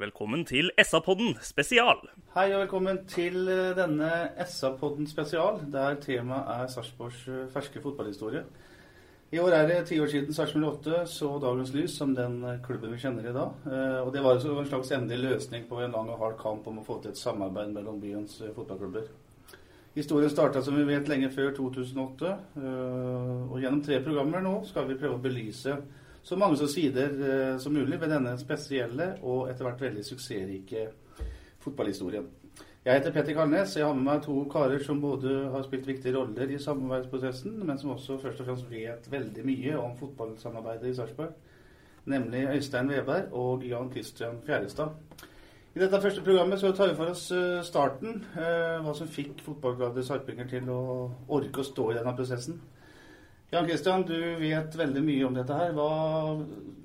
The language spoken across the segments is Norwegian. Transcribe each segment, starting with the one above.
Velkommen til SA-podden spesial. Hei og velkommen til eh, denne SA-podden spesial, der temaet er Sarpsborgs eh, ferske fotballhistorie. I år er det ti år siden Sarpsborg 8 så dagens lys som den eh, klubben vi kjenner i dag. Og det var en slags endelig løsning på en lang og hard kamp om å få til et samarbeid mellom byens fotballklubber. Historien starta som vi vet lenge før 2008, eh, og gjennom tre programmer nå skal vi prøve å belyse så mange som sider eh, som mulig ved denne spesielle og etter hvert veldig suksessrike fotballhistorien. Jeg heter Petter Karnes. Jeg har med meg to karer som både har spilt viktige roller i samarbeidsprosessen, men som også først og fremst vet veldig mye om fotballsamarbeidet i Sarpsborg. Nemlig Øystein Veberg og Jan Christian Fjærestad. I dette første programmet så tar vi for oss eh, starten. eh, Hva som fikk fotballglade sarpinger til å orke å stå i denne prosessen. Jan Christian, du vet veldig mye om dette her. Hva,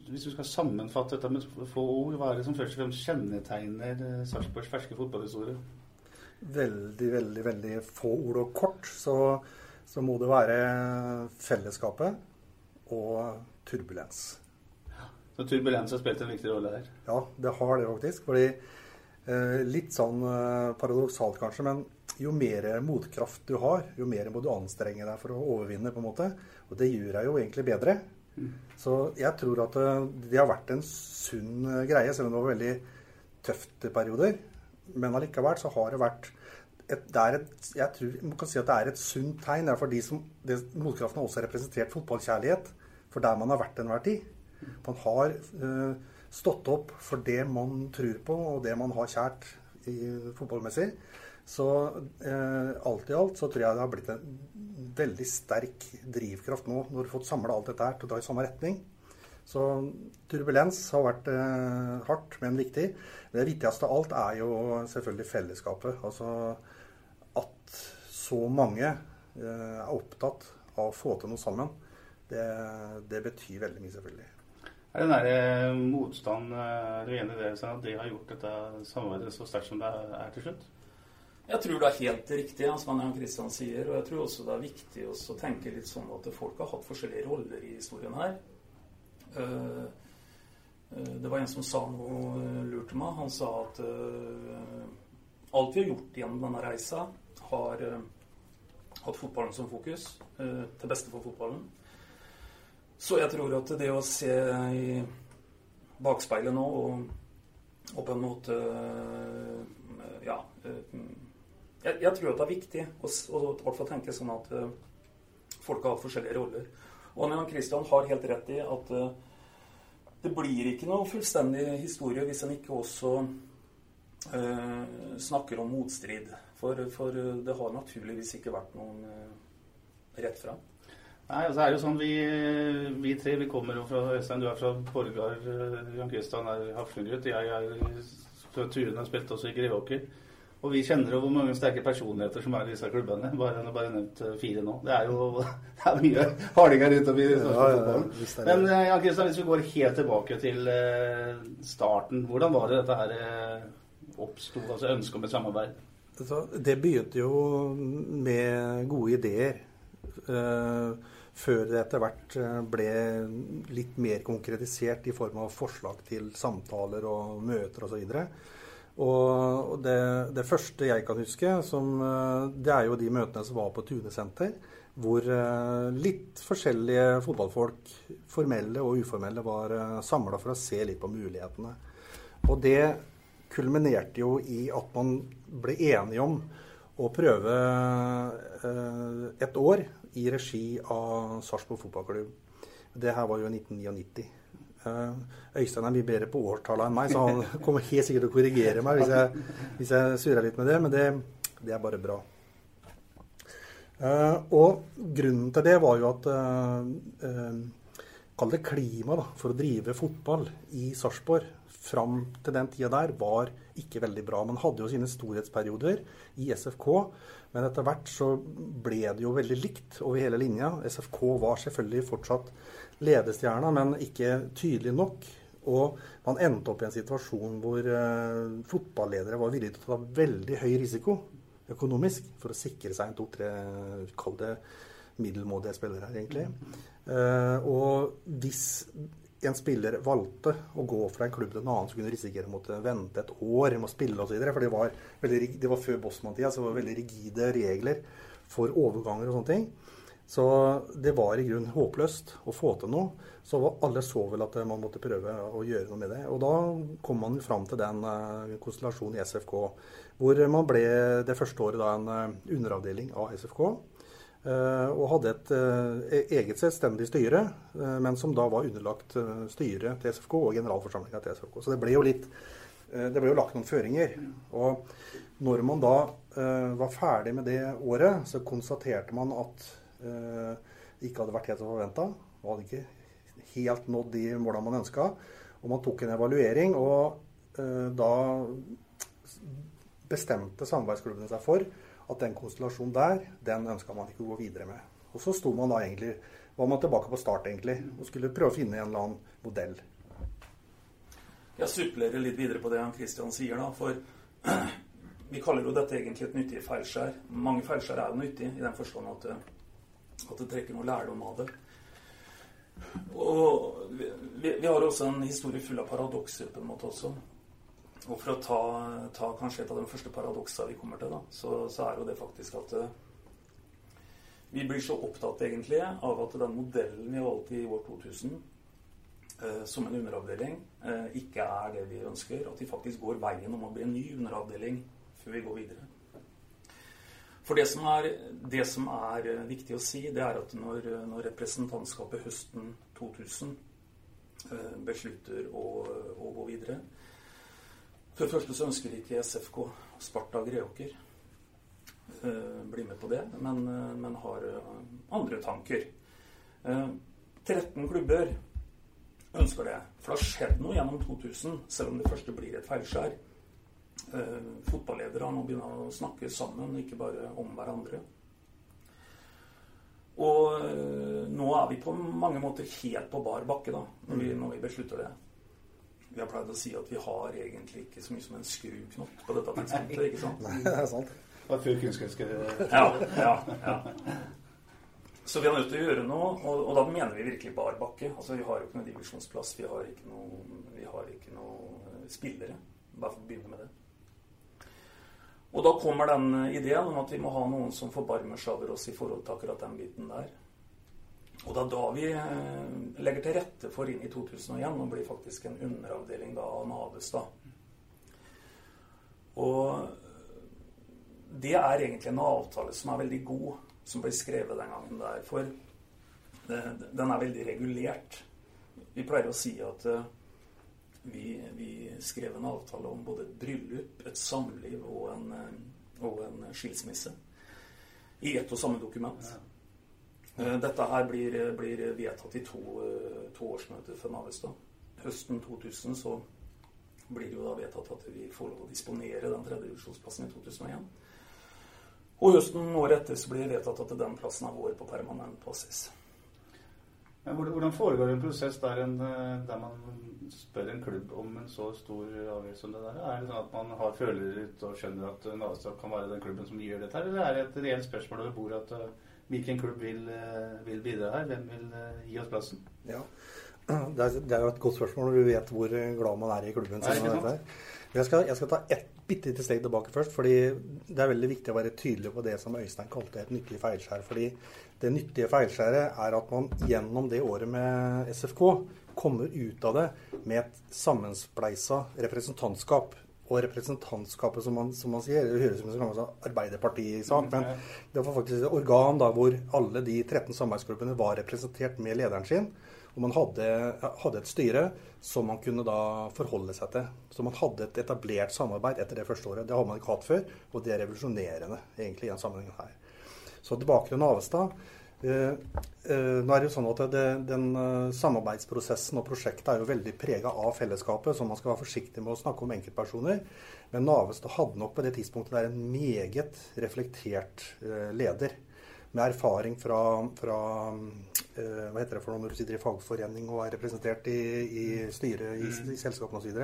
hvis du skal sammenfatte dette med få ord, hva er det som først og fremst kjennetegner eh, Sarpsborgs ferske fotballhistorie? veldig, veldig, veldig få ord og kort, så, så må det være fellesskapet og turbulens. Så turbulens har spilt en viktig rolle her. Ja, det har det faktisk. Fordi eh, Litt sånn eh, paradoksalt kanskje, men jo mer motkraft du har, jo mer må du anstrenge deg for å overvinne, på en måte. Og det gjør deg jo egentlig bedre. Så jeg tror at eh, det har vært en sunn eh, greie, selv om det var veldig tøft perioder. Men allikevel så har det vært et, det er et, jeg tror man kan si at det er et sunt tegn. Det er for de som, det, Motkraften har også representert fotballkjærlighet for der man har vært enhver tid. Man har uh, stått opp for det man tror på, og det man har kjært i, fotballmessig. Så eh, alt i alt så tror jeg det har blitt en veldig sterk drivkraft nå, når du har fått samla alt dette her til å dra i samme retning. Så turbulens har vært eh, hardt, men viktig. Det viktigste av alt er jo selvfølgelig fellesskapet. Altså at så mange eh, er opptatt av å få til noe sammen. Det, det betyr veldig mye, selvfølgelig. Er den der eh, motstand eh, Er du enig i det, at det har gjort dette samarbeidet så sterkt som det er til slutt? Jeg tror det er helt riktig, som Jan Kristian sier. Og jeg tror også det er viktig å tenke litt sånn at folk har hatt forskjellige roller i historien her. Eh, eh, Det var en som sa noe og lurt til meg. Han sa at eh, alt vi har gjort gjennom denne reisa, har hatt fotballen som fokus, til beste for fotballen. Så jeg tror at det å se i bakspeilet nå og, og på en måte Ja. Jeg, jeg tror at det er viktig å, å, å tenke sånn at uh, folk har forskjellige roller. Og Jan Christian har helt rett i at uh, det blir ikke noe fullstendig historie hvis en ikke også uh, snakker om motstrid. For, for det har naturligvis ikke vært noen rett fram. Nei, altså er det jo sånn, vi, vi tre vi kommer jo fra Øystein, du er fra Borgar, Jan Kristian er Hafslundgutt, jeg er fra og spilte også i Greåker. Og vi kjenner jo hvor mange sterke personligheter som er i disse klubbene. Bare, jeg har bare nevnt eh, fire nå. Det er jo det er mye hardinger utover i Ja, ja, ja. Men eh, Jan Kristian, hvis vi går helt tilbake til eh, starten, hvordan var det dette her oppsto, altså ønsket om et samarbeid? Det begynte jo med gode ideer. før det etter hvert ble litt mer konkretisert i form av forslag til samtaler og møter osv. Og, så og det, det første jeg kan huske, som, eh, det er jo de møtene som var på Tunesenter. Hvor eh, litt forskjellige fotballfolk, formelle og uformelle, var uh, samla for å se litt på mulighetene. Og det kulminerte jo i at man ble enige om å prøve eh, et år i regi av Sarpsborg fotballklubb. Det her var jo 1999. Eh, Øystein er mye bedre på årstallene enn meg, så han kommer helt sikkert til å korrigere meg hvis jeg, hvis jeg surrer litt med det, men det, det er bare bra. Uh, og grunnen til det var jo at uh, uh, Kall det klima da, for å drive fotball i Sarpsborg fram til den tida der var ikke veldig bra. Man hadde jo sine storhetsperioder i SFK, men etter hvert så ble det jo veldig likt over hele linja. SFK var selvfølgelig fortsatt ledestjerna, men ikke tydelig nok. Og man endte opp i en situasjon hvor eh, fotballedere var villige til å ta veldig høy risiko økonomisk for å sikre seg en to-tre, kall det middelmådige spillere her, egentlig. Eh, og hvis en spiller valgte å gå fra en klubb til en annen, så kunne risikere å måtte vente et år med å spille osv. For det var, veldig, det var før Bossmann-tida, så det var veldig rigide regler for overganger og sånne ting. Så det var i grunnen håpløst å få til noe. Så alle så vel at man måtte prøve å gjøre noe med det. Og da kom man fram til den uh, konstellasjonen i SFK, hvor man ble det første året da en underavdeling av SFK. Uh, og hadde et uh, eget selvstendig styre, uh, men som da var underlagt styret til SFK og generalforsamlinga til SFK. Så det ble jo litt Det ble jo lagt noen føringer. Og når man da var ferdig med det året, så konstaterte man at det ikke hadde vært helt som forventa. Man hadde ikke helt nådd de måla man ønska. Og man tok en evaluering, og da bestemte samarbeidsklubbene seg for at den konstellasjonen der, den ønska man ikke å gå videre med. Og så sto man da egentlig, var man tilbake på start egentlig, og skulle prøve å finne en eller annen modell. Jeg supplerer litt videre på det Kristian sier, da. For vi kaller jo dette egentlig et nyttig feilskjær. Mange feilskjær er jo nyttig i den forstand at, at det trekker noe lærdom av det. Og vi, vi, har også en historie full av paradokser på en måte også. Og for å ta, ta, kanskje et av de første paradoksene vi kommer til, da, så, så, er jo det faktisk at uh, vi blir så opptatt egentlig av at den modellen vi valgte i år 2000 eh, som en underavdeling, eh, ikke er det vi ønsker. At vi faktisk går veien om å bli en ny underavdeling før vi går videre. For det som er, det som er viktig å si, det er at når, når representantskapet høsten 2000 beslutter å, å gå videre, for det første så ønsker ikke SFK Sparta Greåker eh, bli med på det, men, eh, men har eh, andre tanker. 13 klubber ønsker det. For det har skjedd noe gjennom 2000, selv om det første blir et feilskjær. Fotballedere har nå begynt å snakke sammen, ikke bare om hverandre. Og nå er vi på mange måter helt på bar bakke da, når vi, når vi beslutter det. Vi har pleid å si at vi har egentlig ikke så mye som en skruknott på dette tidspunktet. ikke sant? Nei, det er sant. Det var før kunnskapsskrevet. Ja, ja, ja. Så vi er nødt til å gjøre noe, og, og da mener vi virkelig bar bakke. Altså, Vi har jo ikke noe divisjonsplass, vi har ikke noen, har ikke noe spillere. Bare for å begynne med det. Og da kommer den ideen om at vi må ha noen som forbarmer seg over oss i forhold til akkurat den biten der. Og det er da vi eh, legger til rette for inn i 2001 og blir faktisk en underavdeling da av Navestad. Og det er egentlig en avtale som er veldig god, som ble skrevet den gangen der. For den er veldig regulert. Vi pleier å si at uh, vi, vi, skrev en avtale om både et bryllup, et samliv og en, uh, og en skilsmisse i ett og samme dokument. Ja. Eh, dette her blir, blir vedtatt i to, eh, to årsmøter for Navestad. Høsten 2000 så blir det jo da vedtatt at vi får lov å disponere den tredje divisjonsplassen i 2001. Og høsten året etter så blir det vedtatt at den plassen er vår på permanent basis. Hvordan foregår en prosess der, en, eh, der, man spør en klubb om en så stor avgjørelse som det der? Er det sånn at man har føler ut og skjønner at Navestad kan være den klubben som gjør dette, eller er det et reelt spørsmål over bordet at Hvilken klubb vil, eh, vil, bidra her? Hvem vil eh, gi oss plassen? Ja, Det er, det er jo et godt spørsmål når du vet hvor glad man er i klubben sin. Jeg skal, jeg skal, ta ett bitte lite steg tilbake først. fordi Det er veldig viktig å være tydelig på det som Øystein kalte et nyttig feilskjær. fordi Det nyttige feilskjæret er at man gjennom det året med SFK kommer ut av det med et sammenspleisa representantskap og representantskapet, som man, som man sier. Det høres ut som en sånn Arbeiderpartisak, men det var faktisk et organ da hvor alle de 13 samarbeidsgruppene var representert med lederen sin. Og man hadde, hadde, et styre som man kunne da forholde seg til. Så man hadde et etablert samarbeid etter det første året. Det har man ikke hatt før, og det er revolusjonerende egentlig i den sammenhengen her. Så tilbake til Navestad. Eh, eh, nå er det jo sånn at det, Den eh, samarbeidsprosessen og prosjektet er jo veldig prega av fellesskapet, så man skal være forsiktig med å snakke om enkeltpersoner. Men Navestad hadde nok på det tidspunktet der en meget reflektert leder. Med erfaring fra, fra hva heter det for noe når du sitter i fagforening og er representert i, i styret i, i selskapene osv.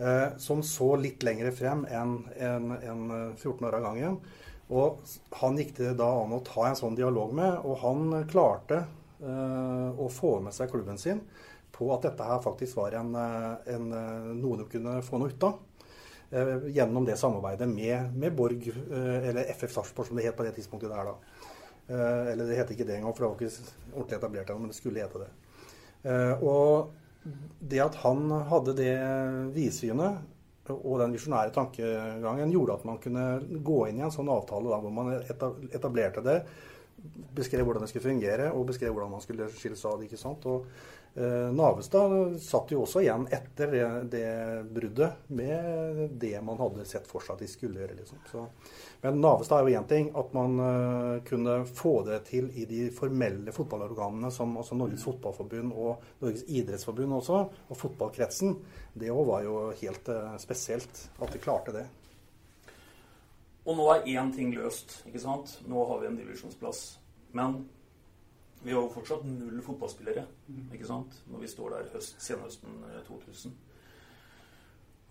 Eh, som så litt lenger frem enn en, en 14 år av gangen. Og han gikk det da an å ta en sånn dialog med, og han klarte uh, å få med seg klubben sin på at dette her faktisk var en, eh, en, eh, noe de kunne få noe ut av. Uh, gjennom det samarbeidet med, med Borg, uh, eller FF Sarpsborg som det het på det tidspunktet der da. eller det het ikke det engang, for det var ikke ordentlig etablert ennå, men det skulle hete det. og det at han hadde det vidsynet og den visjonære tankegangen gjorde at man kunne gå inn i en sånn avtale da, hvor man etablerte det, beskrev hvordan det skulle fungere, og beskrev hvordan man skulle skille seg av det. ikke sant? Og eh, Navestad satt jo også igjen etter det, det, bruddet med det man hadde sett for seg at de skulle gjøre. liksom. Så, men Navestad er jo én ting. At man eh, kunne få det til i de formelle fotballorganene som altså Norges Fotballforbund og Norges idrettsforbund også, og fotballkretsen. Det òg var jo helt eh, spesielt at de klarte det. Og nå er én ting løst. ikke sant? Nå har vi en divisjonsplass. Men vi har jo fortsatt null fotballspillere ikke sant? når vi står der høst, senhøsten 2000. Eh,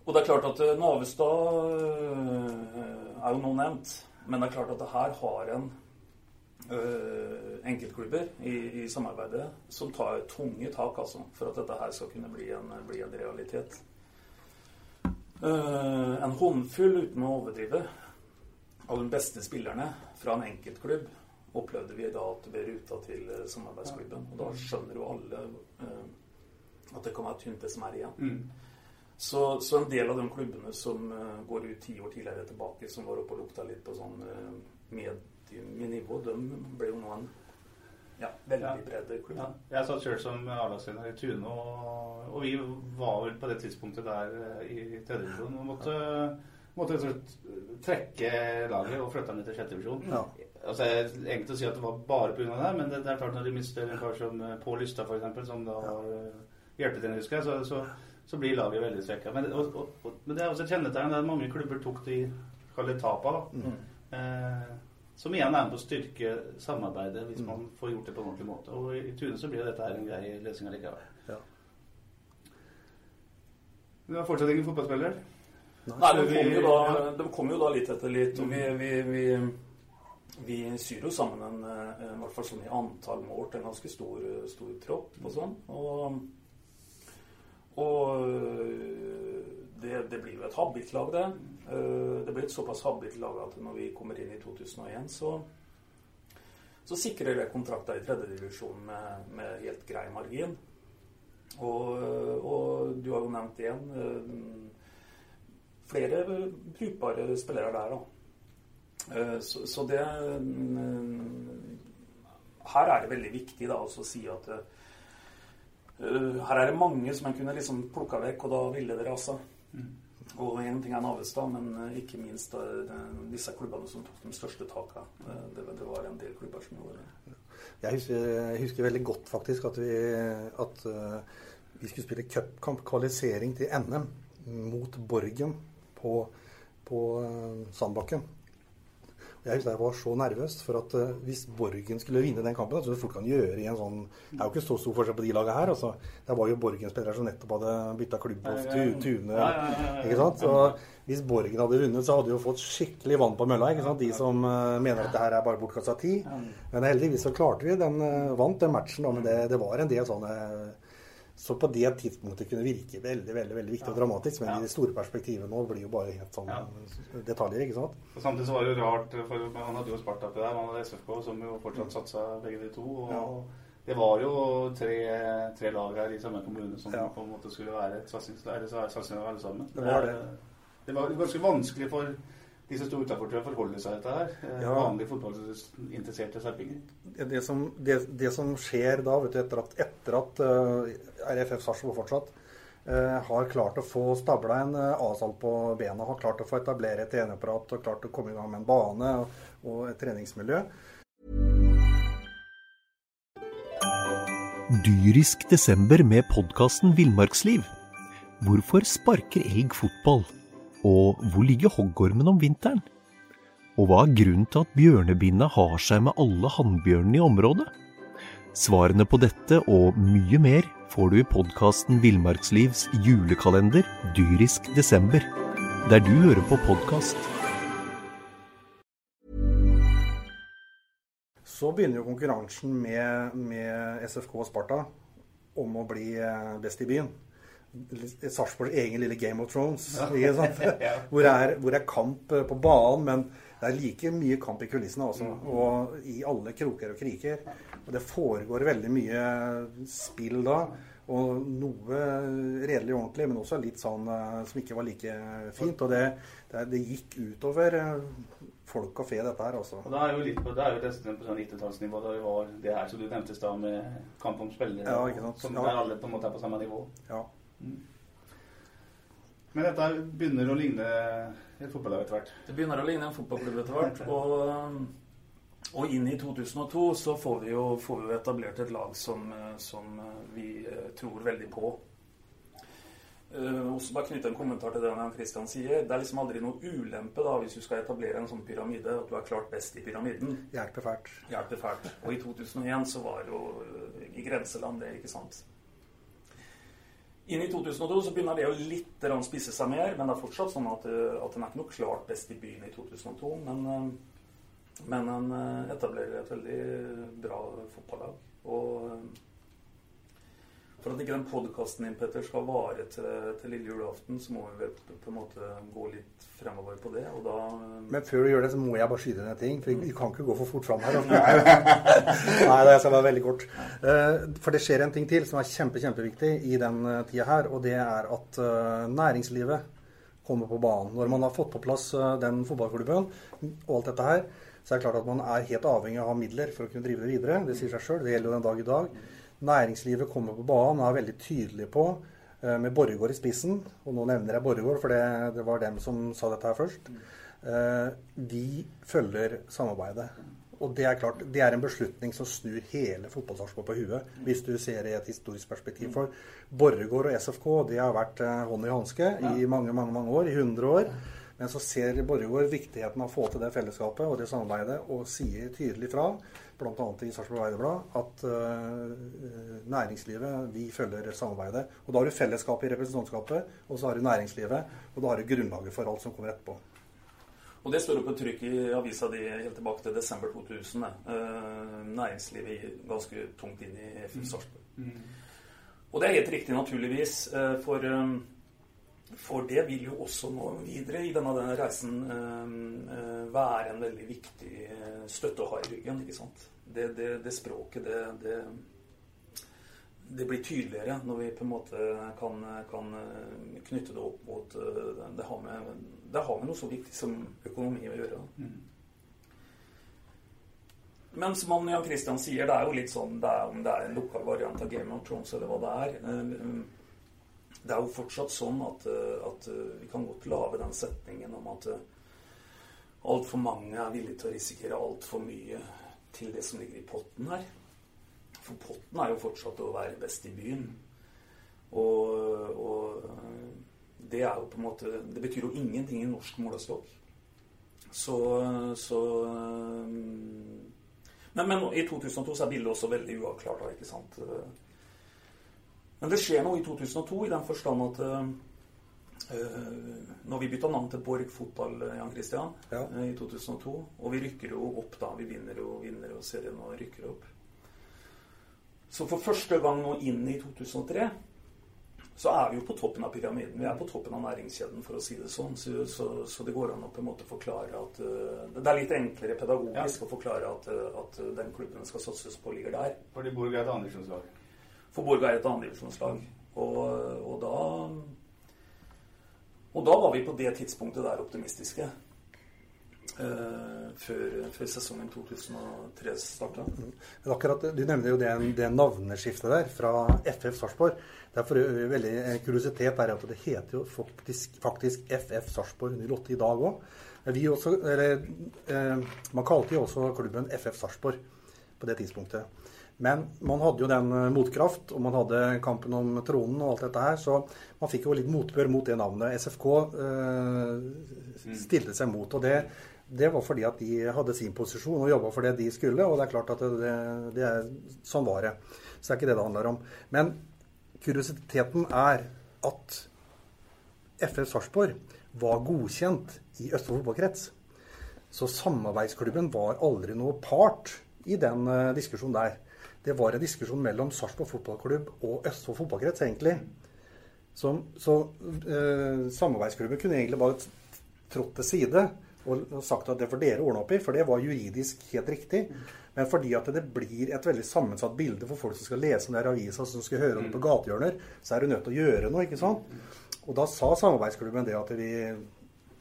og det er klart at eh, Navestad eh, er jo nå nevnt. Men det er klart at det her har en enkeltklubber i, i, samarbeidet som tar tunge tak altså, for at dette her skal kunne bli en, bli en realitet. Uh, en håndfull, uten å overdrive, av de beste spillerne fra en enkeltklubb opplevde vi da at ble ruta til samarbeidsklubben. Og da skjønner jo alle uh, at det kan være tynt, det som er igjen. Mm. Så, så, en del av de klubbene som uh, går ut ti år tidligere tilbake, som var oppe og lukta litt på sånn uh, medienivå, de ble jo nå en ja, veldig ja. bred klubb. Ja. Jeg satt sjøl som A-lagstrener i Tune, og, og, vi var vel på det tidspunktet der uh, i tredjedivisjon og måtte, måtte trekke laget og flytte ned til sjettedivisjon. Ja. Altså, jeg egentlig å si at det var bare pga. det, men det, det, er klart når de mister en kar som Pål Lystad, f.eks., som da var hjelpetrener, husker jeg, så, så så blir laget veldig svekka. Men, men, det er også et kjennetegn at mange klubber tok de tapa. da. Mm. Eh, som igjen er med på å styrke samarbeidet hvis man får gjort det på en ordentlig måte. Og i, i Tune så blir dette her en grei løsning allikevel. Ja. Du har fortsatt ingen fotballspiller? Nei, det kom, jo da, det kom jo da litt etter litt. Og vi, vi, vi, vi syr jo sammen en, en, i hvert fall sånn i antall målt, en ganske stor, stor tropp og sånn. Og og øh, det, det, blir jo et habitlag, det. Øh, det blir et såpass habitlag at når vi kommer inn i 2001, så, så sikrer det kontrakter i tredjedivisjon med, med helt grei margin. Og, og, du har jo nevnt igjen flere brukbare spillere der, da. Så, så det Her er det veldig viktig da å si at Eh, her er det mange som en kunne liksom plukka vekk, og da ville det rase. Mm. Og én ting er Navestad, men eh, ikke minst disse klubbene som tok de største takene. Eh, det, det, var en del klubber som gjorde det. Jeg husker, jeg husker veldig godt faktisk at vi, at, vi skulle spille cupkamp, kvalifisering til NM, mot Borgen på, på uh, Sandbakken. Jeg husker jeg var så nervøs for at uh, hvis Borgen skulle vinne den kampen så fort kan gjøre i en sånn Det er jo ikke så stor forskjell på de lagene her. Altså. Det var jo Borgen-spillere som nettopp hadde bytta klubb på Tune. ikke sant? Så hvis Borgen hadde vunnet, så hadde de jo fått skikkelig vann på mølla. ikke sant? De som uh, mener at det her er bare bortkasta tid. Men heldigvis så klarte vi den, vant den matchen. Da, men det, det var en del sånne så på det tidspunktet kunne virke veldig veldig, veldig viktig og dramatisk. Men ja. i det store perspektivet nå blir jo bare helt sånn ja. detaljer. ikke sant? Og Samtidig så var det jo rart, for han hadde jo Sparta oppi der, han hadde SFK, som jo fortsatt satsa begge de to. og ja. Det var jo tre, tre, lag her i samme kommune som på en måte skulle være et satsingslag alle sammen. Det var det. Det var ganske vanskelig for de som sto utafor til å forholde seg til dette her. Eh, Ja. Vanlige fotballinteresserte serpinger. Det som, det, det som skjer da, vet du, etter at, etter at uh, RFF Sarpsborg fortsatt uh, har klart å få stabla en uh, asfalt på bena, har klart å få etablere et eneapparat og klart å komme i gang med en bane og, og et treningsmiljø, Dyrisk desember med podkasten Villmarksliv. Hvorfor sparker elg fotball? Og hvor ligger hoggormen om vinteren? Og hva er grunnen til at bjørnebinna har seg med alle hannbjørnene i området? Svarene på dette og mye mer får du i podkasten Villmarkslivs julekalender Dyrisk desember, der du hører på podkast. så begynner jo konkurransen med, med SFK og Sparta om å bli eh, best i byen. Sarpsborgs egen lille Game of Thrones. Sant? Hvor, er, hvor er kamp eh, på banen, men det er like mye kamp i kulissene også. Og i alle kroker og kriker. Og det foregår veldig mye spill da. Og noe redelig ordentlig, men også litt sånn eh, som ikke var like fint. Og det, det, det gikk utover eh, folk og fe, dette her, også. Og da er jo litt på, det er jo nesten på sånn 90-tallsnivå da vi var det her som du nevnte i stad, med kamp om spillere. Ja, ikke sant. Som Ja. der alle på en måte er på samme nivå. Ja. Men dette begynner å ligne et fotballag etter hvert. Det begynner å ligne en fotballklubb etter hvert. Og, og inn i 2002 så får vi jo, får vi etablert et lag som, eh, som eh, vi eh, tror veldig på. Uh, også bare knytte en kommentar til det Jan Christian sier. Det er liksom aldri noe ulempe da hvis du skal etablere en sånn pyramide, at du er klart best i pyramiden. Hjelper fælt. Hjelper fælt. Og i 2001 så var det jo uh, i grenseland, det, ikke sant. Inn i 2002 så begynner det å litt spisse seg mer, men det er fortsatt sånn at, uh, at den er ikke noe klart best i byen i 2002. Men, uh, men den uh, etablerer et veldig bra fotballag. Og for at ikke den podkasten din, Petter, skal vare til, til lille julaften, så må vi vel på, på en måte gå litt fremover på det. Og da Men før du gjør det, så må jeg bare skyte ned ting. For vi kan ikke gå for fort fram her. Nei, det skal være veldig kort. Eh, For det skjer en ting til som er kjempe, kjempeviktig i den eh, tida her. Og det er at eh, næringslivet kommer på banen. Når man har fått på plass eh, den fotballklubben og alt dette her, så er det klart at man er helt avhengig av å ha midler for å kunne drive det videre. Det sier seg sjøl. Det gjelder jo den dag i dag. Næringslivet kommer på banen og er veldig tydelig på, eh, med Borregaard i spissen, og nå nevner jeg Borregaard, for det, det var dem som sa dette her først, eh, de følger samarbeidet. Og det er klart, det er en beslutning som snur hele fotballsarpsborg på huet, hvis du ser det i et historisk perspektiv. For Borregaard og SFK de har vært eh, hånd i hanske i mange, mange, mange år, i 100 år. Men så ser Borregaard viktigheten av å få til det fellesskapet og det samarbeidet, og sier tydelig fra, bl.a. i Sarpsborg Arbeiderblad, at uh, næringslivet, vi følger samarbeidet. Og da har du fellesskapet i representantskapet, og så har du næringslivet, og da har du grunnlaget for alt som kommer etterpå. Og det står jo på trykk i avisa di helt tilbake til desember 2000. Uh, næringslivet gir ganske tungt inn i FF Sarpsborg. Og det er helt riktig, naturligvis. Uh, for, eh, for det vil jo også nå videre i denne, denne reisen eh, eh, være en veldig viktig eh, støtte å ha i ryggen. ikke sant? Det, det, det språket, det, det, det blir tydeligere når vi på en måte kan, kan knytte det opp mot det har, med, det har med noe så viktig som økonomi å gjøre. Men som han Jan Christian sier, det er jo litt sånn det er, om det er en lokal variant av Game of Thrones eller hva det er. Eh, Det er jo fortsatt sånn at, eh, at eh, vi kan godt lage den setningen om at altfor mange er villige til å risikere altfor mye til det som ligger i potten her. For potten er jo fortsatt å være best i byen. Og, og eh, det er jo på en måte Det betyr jo ingenting i norsk målestokk. Så, så eh, men, men i 2002 så er bildet også veldig uavklart. ikke sant? Men det skjer noe i 2002 i den forstand at uh, når vi bytta navn til Borg fotball, Jan Christian, Ja. uh, i 2002, og vi rykker jo opp da, vi vinner jo, vinner jo serien og rykker opp. Så for første gang nå inn i 2003 så er vi jo på toppen av pyramiden. Vi er på toppen av næringskjeden, for å si det sånn. Så, så, så det går an å på en måte forklare at uh, Det er litt enklere pedagogisk å forklare at, uh, at den klubben skal satses på, ligger der. Fordi Borg er et andredivisjonslag. For Borg er et andredivisjonslag. Og, og da Og da var vi på det tidspunktet der optimistiske. Uh, før, før, sesongen 2003 starta. Mm. Akkurat, du nevner jo det, det navneskiftet der, fra FF Sarpsborg. Det er for veldig en kuriositet er at det heter jo faktisk, faktisk FF Sarpsborg 08 i dag òg. Eh, man kalte jo også klubben FF Sarpsborg på det tidspunktet. Men man hadde jo den eh, motkraft, og man hadde kampen om tronen og alt dette her, så man fikk jo litt motbør mot det navnet. SFK eh, mm. stilte seg mot. og det det var fordi at de hadde sin posisjon og jobba for det de skulle. Og det er klart at det, det er, sånn var det. Så det er ikke det det handler om. Men kuriositeten er at FF Sarpsborg var godkjent i Østfold fotballkrets. Så samarbeidsklubben var aldri noe part i den uh, diskusjonen der. Det var en diskusjon mellom Sarpsborg fotballklubb og Østfold fotballkrets, egentlig. Som, så eh, samarbeidsklubben kunne egentlig bare trådt til side og sagt at det får dere ordne opp i, for det var juridisk helt riktig. Men fordi at det blir et veldig sammensatt bilde for folk som skal lese om det i avisa, som skal høre om det på gatehjørner, så er du nødt til å gjøre noe. ikke sant? Og da sa samarbeidsklubben det at vi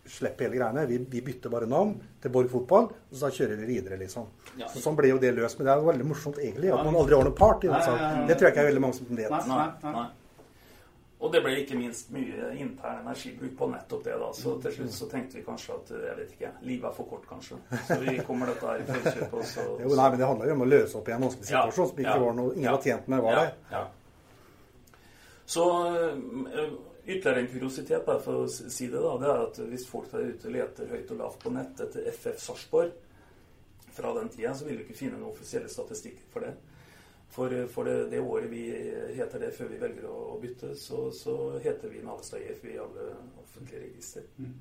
slipper hele greiene. Vi, vi bytter bare navn til Borg fotball, og så kjører vi videre, liksom. Så Sånn ble jo det løst. Men det er jo veldig morsomt egentlig at man aldri har noen part i den saken. Det tror jeg ikke er veldig mange som vet. Nei, nei, nei. Og det ble ikke minst mye intern energibruk på nettopp det. da, Så til slutt så tenkte vi kanskje at jeg vet ikke, livet er for kort, kanskje. Så vi kommer dette her i. Og så, jo, nei, men Det handler jo om å løse opp i en vanskelig situasjon som ikke ja, var noe ingen var tjent med var ja, der. Ja. Så eh, ytterligere en kuriositet, bare for å si det, da, det er at hvis folk der ute leter høyt og lavt på nett etter FF Sarpsborg fra den tida, så vil du ikke finne noen offisielle statistikker for det. For, for det, det, året vi heter det før vi velger å, å bytte, så, så, heter vi Navestad IF i alle offentlige register. Mm.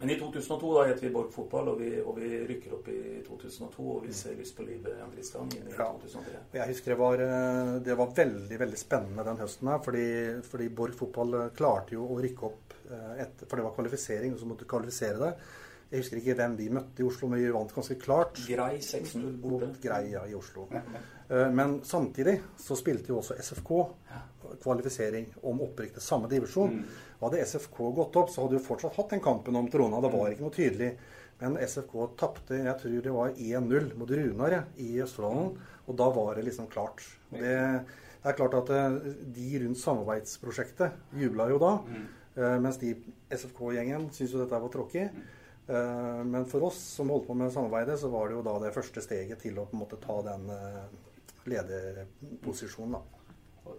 Men i 2002 da heter vi Borg Fotball, og vi, og vi, rykker opp i 2002. Og vi ser lyst på livet Jan Christian inn i ja. 2003. Jeg husker det var, eh, det var, veldig veldig spennende den høsten her. Fordi, fordi Borg Fotball eh, klarte jo å rykke opp eh, etter, For det var kvalifisering, og så måtte du kvalifisere det. Jeg husker ikke hvem vi møtte i Oslo, men vi vant ganske klart. Grei 6-0 borte. Grei, ja, i Oslo. Eh, men samtidig så spilte jo også SFK kvalifisering om opprykk til samme divisjon. Mm. Hadde SFK gått opp, så hadde vi fortsatt hatt den kampen om trona. Det var mm. ikke noe tydelig. Men SFK tapte jeg tror det var 1-0 mot Runar i Østfoldhallen. Og da var det liksom klart. Det, det er klart at eh, de rundt samarbeidsprosjektet jubla jo da. Mm. Eh, mens de SFK-gjengen syntes jo dette var tråkig. Eh, men for oss som holdt på med samarbeidet, så var det jo da det første steget til å på en måte ta den eh, lederposisjonen. da.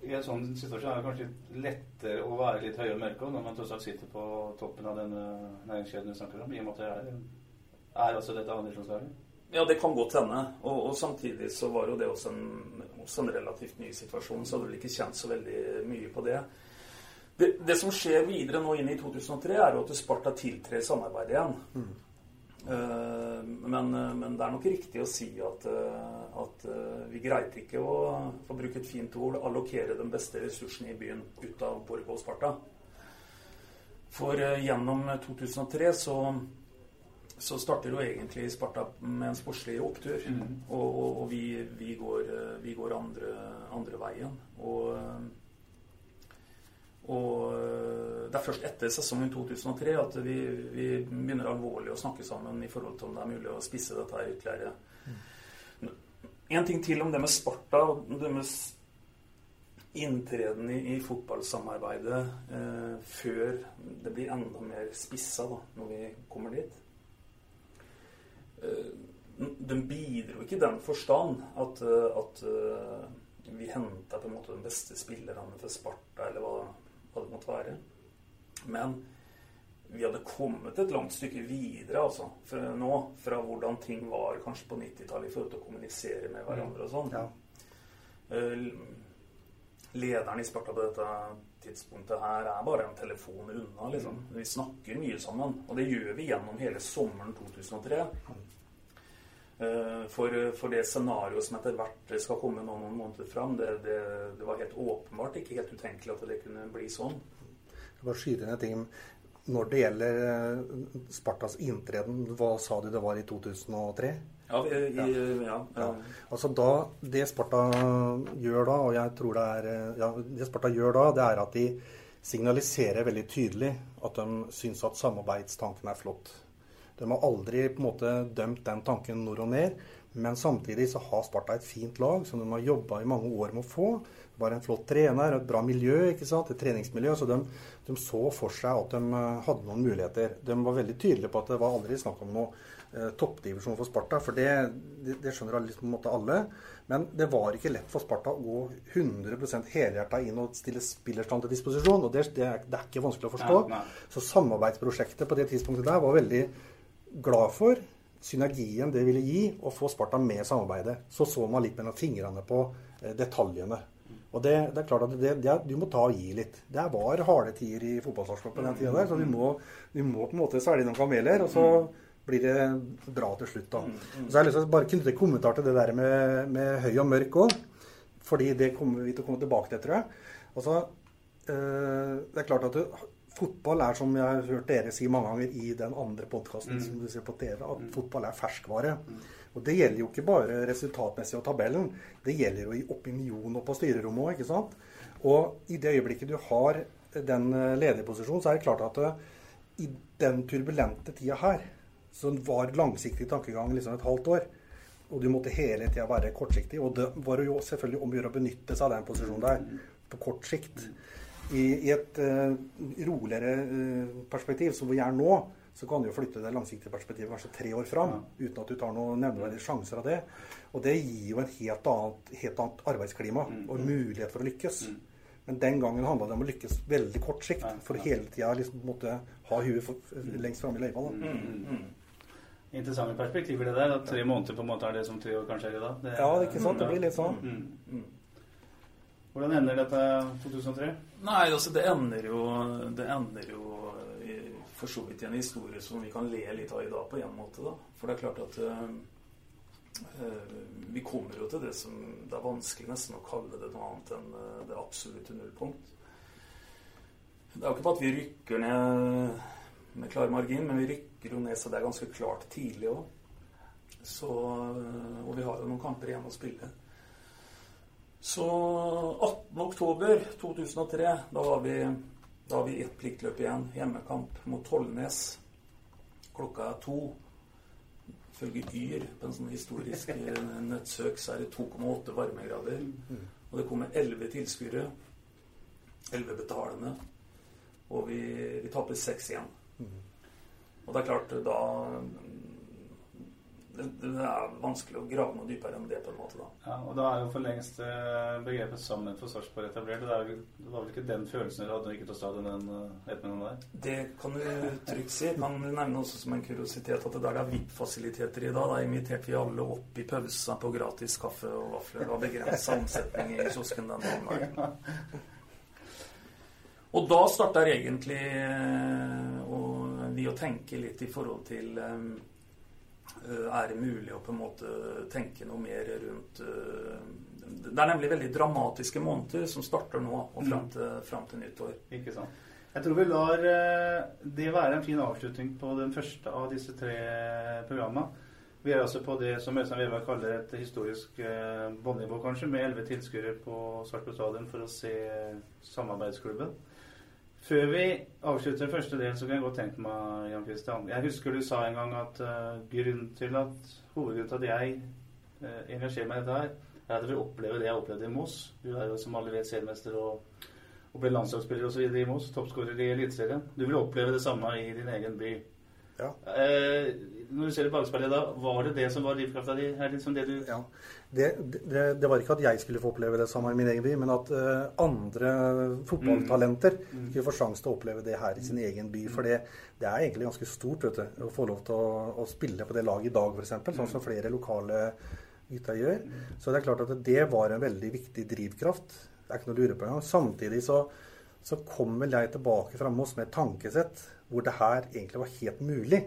I en sånn situasjon er det kanskje lettere å være litt høyere og når man tross alt sitter på toppen av denne næringskjeden du snakker om, i og med at det er, er altså dette andredivisjonslaget? Ja, det kan godt hende. Og, og, samtidig så var jo det også en, også en relativt ny situasjon, så hadde du ikke kjent så veldig mye på det. Det, det, som skjer videre nå inn i 2003, er jo at Sparta tiltrer samarbeidet igjen. Mm. Uh, men, men, det er nok riktig å si at, uh, at vi greide ikke å, for å bruke et fint ord, allokere den beste ressursen i byen ut av Borg og Sparta. For gjennom 2003 så, så starter jo egentlig Sparta med en sportslig opptur. Mm. Og, og, og vi, vi, går, vi, går, andre, andre veien. Og og eh, det er først etter sesongen 2003 at vi, vi, begynner alvorlig å snakke sammen i forhold til om det er mulig å spisse dette her ytterligere. Mm. En ting til om det med Sparta og deres inntreden i, i fotballsamarbeidet eh, før det blir enda mer spissa da, når vi kommer dit. Eh, den bidro ikke i den forstand at, eh, at vi henta på en måte den beste spillerne for Sparta, eller hva det. Men vi hadde kommet et langt stykke videre altså, fra nå, fra hvordan ting var kanskje på 90-tallet i forhold til å kommunisere med hverandre og sånn. Ja. Uh, lederen i Sparta på dette tidspunktet her er bare en telefon unna. liksom. Vi snakker mye sammen, og det gjør vi gjennom hele sommeren 2003. Eh, for, for, det scenarioet som etter hvert skal komme noen måneder fram, det, det, det, var helt åpenbart ikke helt utenkelig at det kunne bli sånn. Bare skyter inn en ting. Når det gjelder eh, Spartas inntreden, hva sa du det var i 2003? Ja, i, ja. ja, ja. Altså da, Det Sparta gjør da, og jeg tror det er ja, det Sparta gjør da, det er at de signaliserer veldig tydelig at de syns at samarbeidstanken er flott. De har aldri på en måte dømt den tanken nord og ned, men samtidig så har Sparta et fint lag som de har jobba i mange år med å få. Var en flott trener, et bra miljø, et treningsmiljø. Så de, de så for seg at de eh, hadde noen muligheter. De var veldig tydelige på at det var aldri snakk om noe eh, toppdivisjon for Sparta, for det, det, det skjønner liksom, alle. Men det var ikke lett for Sparta å gå 100% helhjerta inn og stille spillerstand til disposisjon. og Det, det, er, det er, ikke vanskelig å forstå. Nei, nei. Så samarbeidsprosjektet på det tidspunktet der var veldig glad for synergien det ville gi å få Sparta med samarbeidet. Så så man litt mellom fingrene på eh, detaljene. Og det, det, er klart at det, det, du må ta og gi litt. Det var harde tider i fotballstartskapet den tida der, så vi må, vi må, på en måte svelge noen kameler. og så blir det bra til slutt. da. Så jeg har lyst til å bare knytte kommentar til det der med, med høy og mørk òg. Fordi det kommer vi til å komme tilbake til, tror jeg. Altså, øh, det er klart at du, fotball er, som jeg har hørt dere si mange ganger i den andre podkasten mm. som du ser på TV, at mm. fotball er ferskvare. Mm. Og det gjelder jo ikke bare resultatmessig og tabellen. Det gjelder jo i opinion og på styrerommet òg, ikke sant. Og i det øyeblikket du har den eh, ledige posisjonen, så er det klart at eh, i den turbulente tida her, som var langsiktig tankegang liksom et halvt år, og du måtte hele tida være kortsiktig, og det var jo selvfølgelig om å gjøre å benytte seg av den posisjonen der på kort sikt. I, i et uh, roligere uh, perspektiv, som vi er nå, så kan du jo flytte det langsiktige perspektivet kanskje tre år fram ja. uten at du tar noen nevneverdige sjanser av det. Og det gir jo en helt annet, helt annet arbeidsklima mm. og mulighet for å lykkes. Mm. Men den gangen handla det om å lykkes veldig kort sikt, ja, for hele tida liksom måtte ha huet for, lengst framme i løypa. Mm, mm, mm, Interessante perspektiver, det der. At tre måneder på en måte er det som tre år kanskje er i dag. Det, ja, det er ikke sant. Det blir litt sånn. Hvordan ender dette 2003? Nei, altså det ender jo, det ender jo for så vidt en historie som vi kan le litt av i dag på en måte. da. For det er klart at uh, vi kommer jo til det som det er vanskelig nesten å kalle det noe annet enn uh, det absolutte nullpunkt. Det er jo ikke på at vi rykker ned med klar margin, men vi rykker jo ned så det er ganske klart tidlig òg. Og vi har jo noen kamper igjen å spille. Så 18.10.2003, da var vi, da har vi ett pliktløp igjen. Hjemmekamp mot Tollnes. Klokka er to. Ifølge Yr, på en sånn historisk nettsøk, så er det 2,8 varmegrader. Og det kommer 11 tilskuere. 11 betalende. Og vi, vi taper 6 igjen. Og det er klart, da det, det, er vanskelig å grave noe dypere enn det. på en måte da. Ja, og Da er jo for lengst eh, begrepet 'sammen for Sarpsborg' etablert. Det, er, det var vel ikke den følelsen dere hadde ikke til stadion den eh, ettermiddagen der? Det kan du trygt si. Kan nevne også som en kuriositet at det der er VIP-fasiliteter i dag. Da inviterte vi alle opp i pausa på gratis kaffe og vafler. Det var begrenset omsetning i kiosken den dagen. Og da starter egentlig og eh, vi å tenke litt i forhold til er det mulig å på en måte tenke noe mer rundt eh, Det er nemlig veldig dramatiske måneder som starter nå og fram mm. til, fram til nyttår. Ikke sant. Jeg tror vi lar eh, det være en fin avslutning på den første av disse tre programmene. Vi er altså på det som Øystein Weberg kaller et historisk båndnivå, kanskje, med elleve tilskuere på Sarpsborg stadion for å se samarbeidsklubben. Før vi avslutter første del, så kan jeg godt tenke meg, Jan Kristian Jeg husker du sa en gang at uh, grunnen til at hovedgrunnen til at jeg uh, engasjerer meg i dette her, er at jeg vil oppleve det jeg opplevde i Moss. Du er jo som alle vet seriemester og, og ble landslagsspiller osv. i Moss. Toppskårer i Eliteserien. Du vil oppleve det samme i din egen by. Ja. Eh, når du ser det bakspeilet da, var det det som var drivkrafta di? Er det liksom det du ja. Det, det, det, var ikke at jeg skulle få oppleve det samme i min egen by, men at uh, andre fotballtalenter mm. mm. skulle få sjanse til å oppleve det her i sin egen by. For det, det er egentlig ganske stort vet du, å få lov til å, å spille på det laget i dag, f.eks. Sånn som flere lokale gutta gjør. Mm. Så det er klart at det var en veldig viktig drivkraft. Det er ikke noe å lure på engang. Samtidig så, så kommer jeg tilbake fra Moss med et tankesett hvor det her egentlig var helt mulig.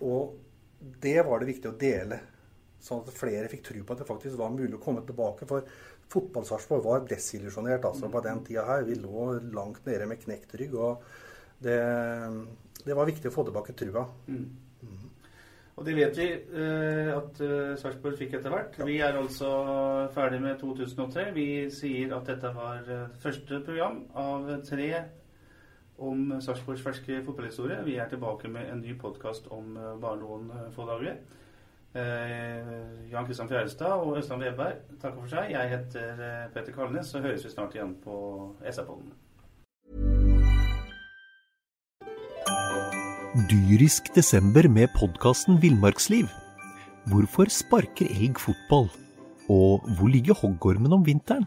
Og det var det viktig å dele, sånn at flere fikk tro på at det faktisk var mulig å komme tilbake. For fotball var desillusjonert altså, på den tida her. Vi lå langt nede med knekt rygg. og det, det, var viktig å få tilbake trua. Mm. Mm. Og det vet vi eh, at uh, Sarpsborg fikk etter hvert. Ja. Vi er altså ferdig med 2003. Vi sier at dette var eh, første program av tre om Sarpsborgs ferske fotballhistorie. Vi er tilbake med en ny podkast om eh, bare noen eh, få dager. Eh, Jan Kristian Fjærestad og Øystein Veberg takker for seg. Jeg heter Petter Kalnes, så høres vi snart igjen på SR-podden. Dyrisk desember med podkasten Villmarksliv. Hvorfor sparker elg fotball? Og hvor ligger hoggormen om vinteren?